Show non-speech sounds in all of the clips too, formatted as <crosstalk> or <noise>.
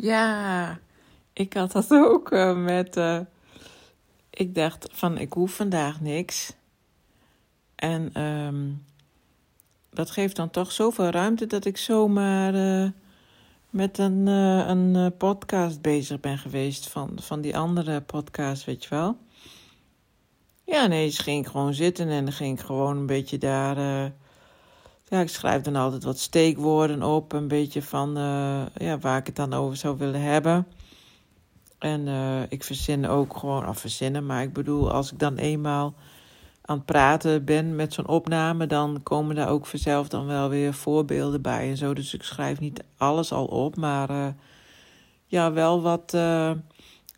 Ja, ik had dat ook uh, met. Uh, ik dacht van ik hoef vandaag niks. En um, dat geeft dan toch zoveel ruimte dat ik zomaar uh, met een, een podcast bezig ben geweest. Van, van die andere podcast, weet je wel. Ja, nee, ging gewoon zitten en dan ging ik gewoon een beetje daar. Ja, ik schrijf dan altijd wat steekwoorden op, een beetje van ja, waar ik het dan over zou willen hebben. En uh, ik verzin ook gewoon, of verzinnen, maar ik bedoel, als ik dan eenmaal aan het praten ben met zo'n opname, dan komen daar ook vanzelf dan wel weer voorbeelden bij en zo. Dus ik schrijf niet alles al op, maar uh, ja, wel wat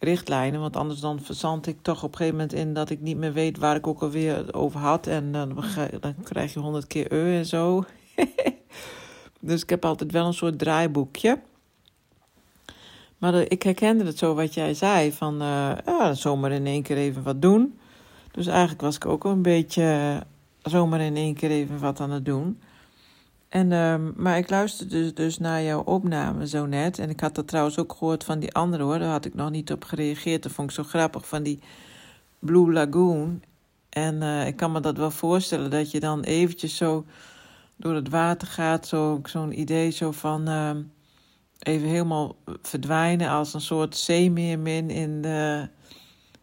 richtlijnen. Want anders dan verzand ik toch op een gegeven moment in dat ik niet meer weet waar ik ook alweer over had. En dan, dan krijg je honderd keer eu en zo. <laughs> dus ik heb altijd wel een soort draaiboekje. Maar ik herkende het zo wat jij zei, van uh, ja, zomaar in één keer even wat doen. Dus eigenlijk was ik ook een beetje uh, zomaar in één keer even wat aan het doen. En, uh, maar ik luisterde dus, dus naar jouw opname zo net. En ik had dat trouwens ook gehoord van die andere hoor. Daar had ik nog niet op gereageerd. Dat vond ik zo grappig van die Blue Lagoon. En uh, ik kan me dat wel voorstellen dat je dan eventjes zo door het water gaat. Zo'n zo idee zo van ehm, even helemaal verdwijnen als een soort zeemeermin in, de,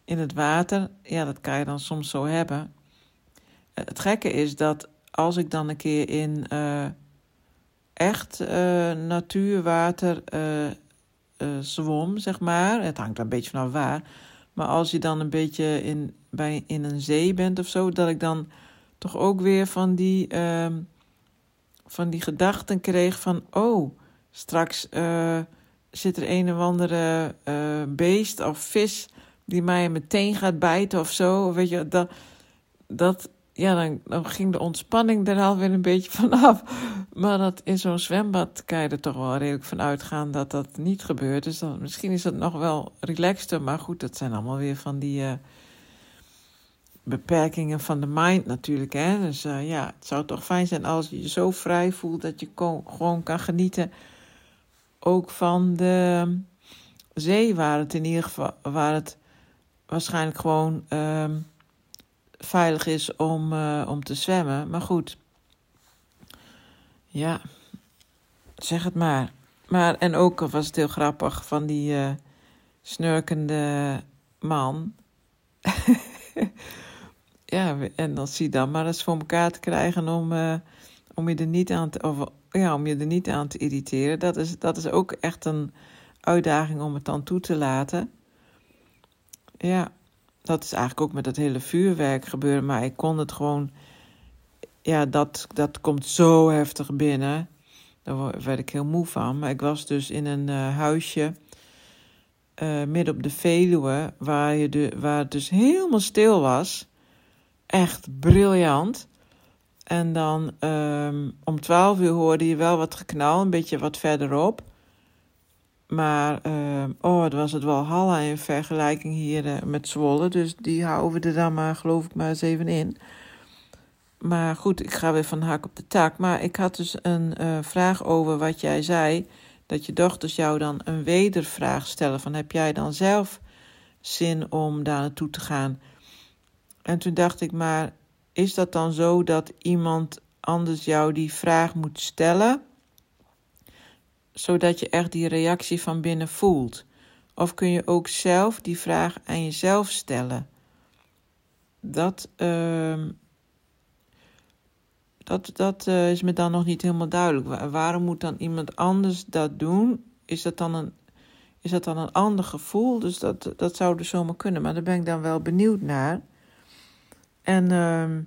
in het water. Ja, dat kan je dan soms zo hebben. Het gekke is dat als ik dan een keer in uh, echt uh, natuurwater uh, zwom, zeg maar. Het hangt een beetje vanaf waar. Maar als je dan een beetje in, bij, in een zee bent of zo, dat ik dan toch ook weer van die, ehm, van die gedachten kreeg van: oh Straks zit er een of andere beest of vis die mij meteen gaat bijten of zo. Weet je, dat, dat, ja, dan, dan ging de ontspanning er alweer een beetje vanaf. <laughs> Maar dat in zo'n zwembad kan je er toch wel redelijk van uitgaan dat dat niet gebeurt. Dus dan, misschien is het nog wel relaxter. Maar goed, dat zijn allemaal weer van die uh, beperkingen van de mind natuurlijk. Hè? Dus uh, ja, het zou toch fijn zijn als je je zo vrij voelt dat je gewoon kan genieten ook van de zee, waar het in ieder geval waar het waarschijnlijk gewoon uh, veilig is om, uh, om te zwemmen. Maar goed, ja, zeg het maar. Maar en ook was het heel grappig van die uh, snurkende man. <laughs> ja, en dan zie je dan maar eens voor elkaar te krijgen om, uh, om je er niet aan te, of ja, om je er niet aan te irriteren. Dat is, dat is ook echt een uitdaging om het dan toe te laten. Ja, dat is eigenlijk ook met het hele vuurwerk gebeuren. Maar ik kon het gewoon. Ja, dat, dat komt zo heftig binnen. Daar werd ik heel moe van. Maar ik was dus in een uh, huisje. Uh, midden op de Veluwe. Waar, je de, waar het dus helemaal stil was. Echt briljant. En dan um, om twaalf uur hoorde je wel wat geknal, een beetje wat verderop. Maar, um, oh, het was het wel Halla in vergelijking hier uh, met Zwolle. Dus die houden we er dan maar, geloof ik, maar eens even in. Maar goed, ik ga weer van hak op de tak. Maar ik had dus een uh, vraag over wat jij zei. Dat je dochters jou dan een wedervraag stellen. Van heb jij dan zelf zin om daar naartoe te gaan? En toen dacht ik, maar is dat dan zo dat iemand anders jou die vraag moet stellen, zodat je echt die reactie van binnen voelt? Of kun je ook zelf die vraag aan jezelf stellen? Dat, uh, dat, dat uh, is me dan nog niet helemaal duidelijk. Waarom moet dan iemand anders dat doen? Is dat dan een, is dat dan een ander gevoel? Dus dat, dat zou dus zomaar kunnen. Maar daar ben ik dan wel benieuwd naar. En uh,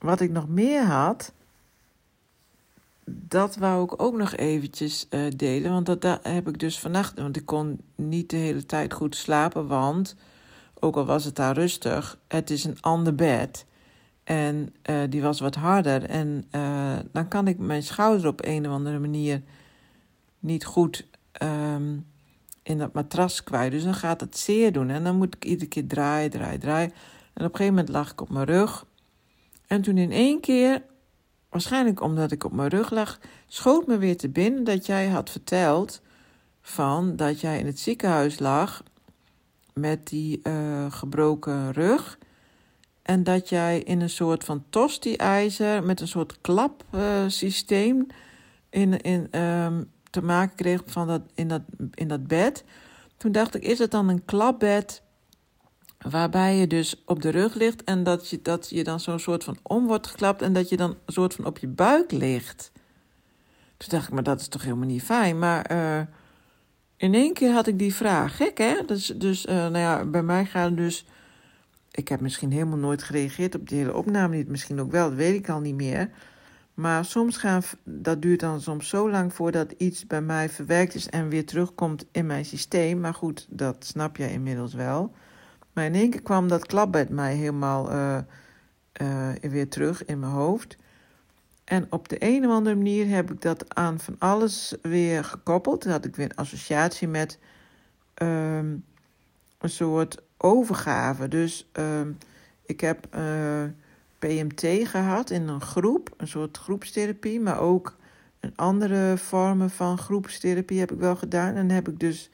wat ik nog meer had, dat wou ik ook nog eventjes uh, delen. Want dat, heb ik dus vannacht, want ik kon niet de hele tijd goed slapen, want ook al was het daar rustig, het is een ander bed. En uh, die was wat harder. En uh, dan kan ik mijn schouder op een of andere manier niet goed um, in dat matras kwijt. Dus dan gaat het zeer doen. En dan moet ik iedere keer draaien, draaien, draaien. En op een gegeven moment lag ik op mijn rug. En toen in één keer, waarschijnlijk omdat ik op mijn rug lag, schoot me weer te binnen dat jij had verteld van dat jij in het ziekenhuis lag met die uh, gebroken rug. En dat jij in een soort van tosti-ijzer met een soort klapsysteem uh, in, in, um, te maken kreeg van dat, in, dat, in dat bed. Toen dacht ik, is het dan een klapbed waarbij je dus op de rug ligt en dat je, dat je dan zo'n soort van om wordt geklapt en dat je dan een soort van op je buik ligt? Toen dacht ik, maar dat is toch helemaal niet fijn. Maar uh, in één keer had ik die vraag. Gek, hè? Dus, dus uh, nou ja, bij mij gaan dus... Ik heb misschien helemaal nooit gereageerd op die hele opname niet. Misschien ook wel, dat weet ik al niet meer. Maar soms gaan... Dat duurt dan soms zo lang voordat iets bij mij verwerkt is... en weer terugkomt in mijn systeem. Maar goed, dat snap jij inmiddels wel. Maar in één keer kwam dat klapbed mij helemaal uh, uh, weer terug in mijn hoofd. En op de een of andere manier heb ik dat aan van alles weer gekoppeld. Dan had ik weer een associatie met um, een soort overgave. Dus um, ik heb eh, PMT gehad in een groep, een soort groepstherapie, maar ook een andere vormen van groepstherapie heb ik wel gedaan. En heb ik dus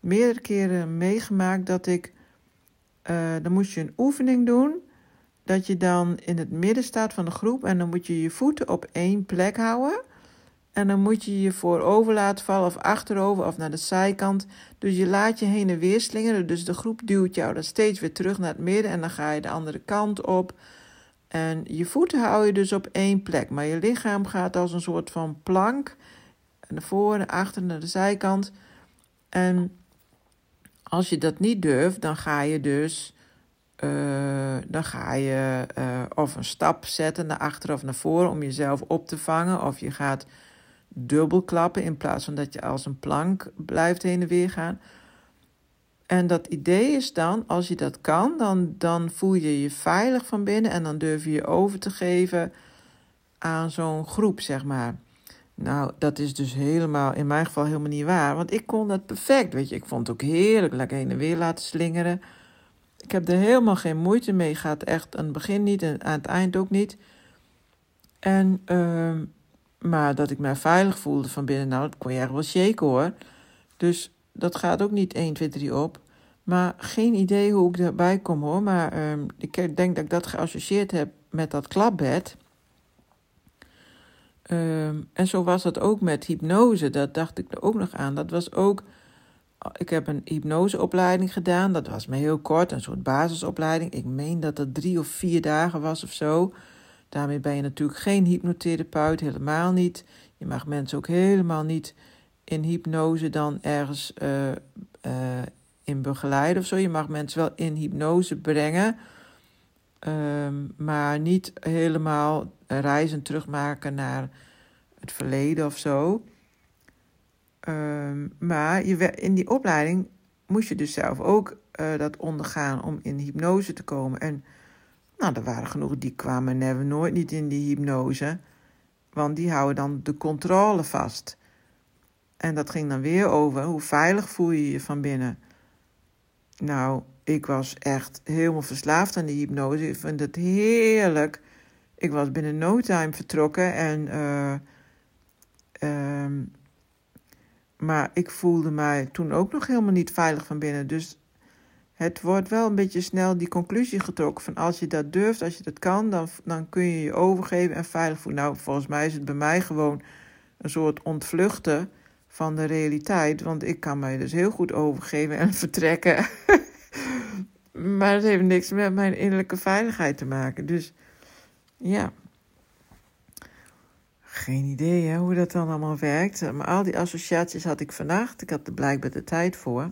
meerdere keren meegemaakt dat ik, uh, dan moest je een oefening doen dat je dan in het midden staat van de groep en dan moet je je voeten op één plek houden. En dan moet je je voorover laten vallen of achterover of naar de zijkant. Dus je laat je heen en weer slingeren. Dus de groep duwt jou dan steeds weer terug naar het midden en dan ga je de andere kant op. En je voeten hou je dus op één plek, maar je lichaam gaat als een soort van plank. Naar voren, naar achter, naar de zijkant. En als je dat niet durft, dan ga je dus uh, dan ga je uh, of een stap zetten naar achter of naar voren om jezelf op te vangen. Of je gaat dubbel klappen in plaats van dat je als een plank blijft heen en weer gaan. En dat idee is dan, als je dat kan, dan, dan voel je je veilig van binnen en dan durf je je over te geven aan zo'n groep, zeg maar. Nou, dat is dus helemaal, in mijn geval helemaal niet waar, want ik kon dat perfect, weet je. Ik vond het ook heerlijk, lekker heen en weer laten slingeren. Ik heb er helemaal geen moeite mee gehad. Echt aan het begin niet en aan het eind ook niet. En, uh, maar dat ik mij veilig voelde van binnen, nou, dat kon je echt wel shaken hoor. Dus dat gaat ook niet 1, 2, 3 op. Maar geen idee hoe ik erbij kom hoor. Maar uh, ik denk dat ik dat geassocieerd heb met dat klapbed. Uh, en zo was het ook met hypnose. Dat dacht ik er ook nog aan. Dat was ook ik heb een hypnoseopleiding gedaan. Dat was maar heel kort, een soort basisopleiding. Ik meen dat dat drie of vier dagen was of zo. Daarmee ben je natuurlijk geen hypnotherapeut, helemaal niet. Je mag mensen ook helemaal niet in hypnose dan ergens uh, uh, in begeleiden of zo. Je mag mensen wel in hypnose brengen, um, maar niet helemaal reizen terugmaken naar het verleden of zo. Um, maar je, in die opleiding moest je dus zelf ook uh, dat ondergaan om in hypnose te komen. En nou, er waren genoeg die kwamen never nooit niet in die hypnose. Want die houden dan de controle vast. En dat ging dan weer over hoe veilig voel je je van binnen. Nou, ik was echt helemaal verslaafd aan die hypnose. Ik vind het heerlijk. Ik was binnen no time vertrokken en uh, maar ik voelde mij toen ook nog helemaal niet veilig van binnen. Dus het wordt wel een beetje snel die conclusie getrokken van als je dat durft, als je dat kan, dan, dan kun je je overgeven en veilig voelen. Nou, volgens mij is het bij mij gewoon een soort ontvluchten van de realiteit. Want ik kan mij dus heel goed overgeven en <laughs> vertrekken. Maar het heeft niks met mijn innerlijke veiligheid te maken. Dus ja, geen idee hoe dat dan allemaal werkt. Maar al die associaties had ik vannacht. Ik had er blijkbaar de tijd voor.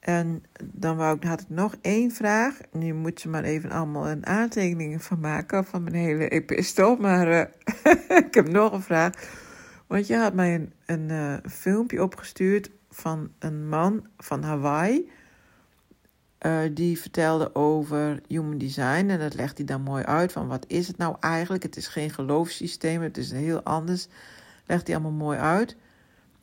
En dan wou ik, had ik nog één vraag. Nu moet ze maar even allemaal een aantekening van maken van mijn hele epistel. Maar uh, <laughs> ik heb nog een vraag. Want je had mij een, uh, filmpje opgestuurd van een man van Hawaii. Uh, die vertelde over human design en dat legt hij dan mooi uit van wat is het nou eigenlijk? Het is geen geloofssysteem, het is heel anders. Legt hij allemaal mooi uit.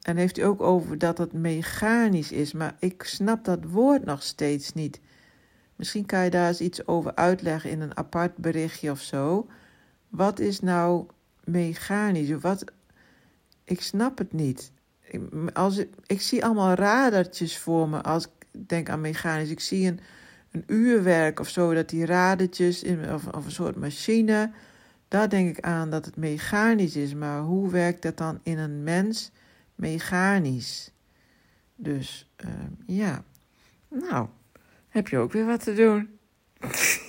En heeft hij ook over dat het mechanisch is, maar ik snap dat woord nog steeds niet. Misschien kan je daar eens iets over uitleggen in een apart berichtje of zo. Wat is nou mechanisch? Wat, ik snap het niet. als ik, ik zie allemaal radertjes voor me als ik denk aan mechanisch. Ik zie een, een uurwerk of zo, dat die radertjes, in, of, of een soort machine, daar denk ik aan dat het mechanisch is. Maar hoe werkt dat dan in een mens mechanisch? Dus uh, ja, nou, heb je ook weer wat te doen. <laughs>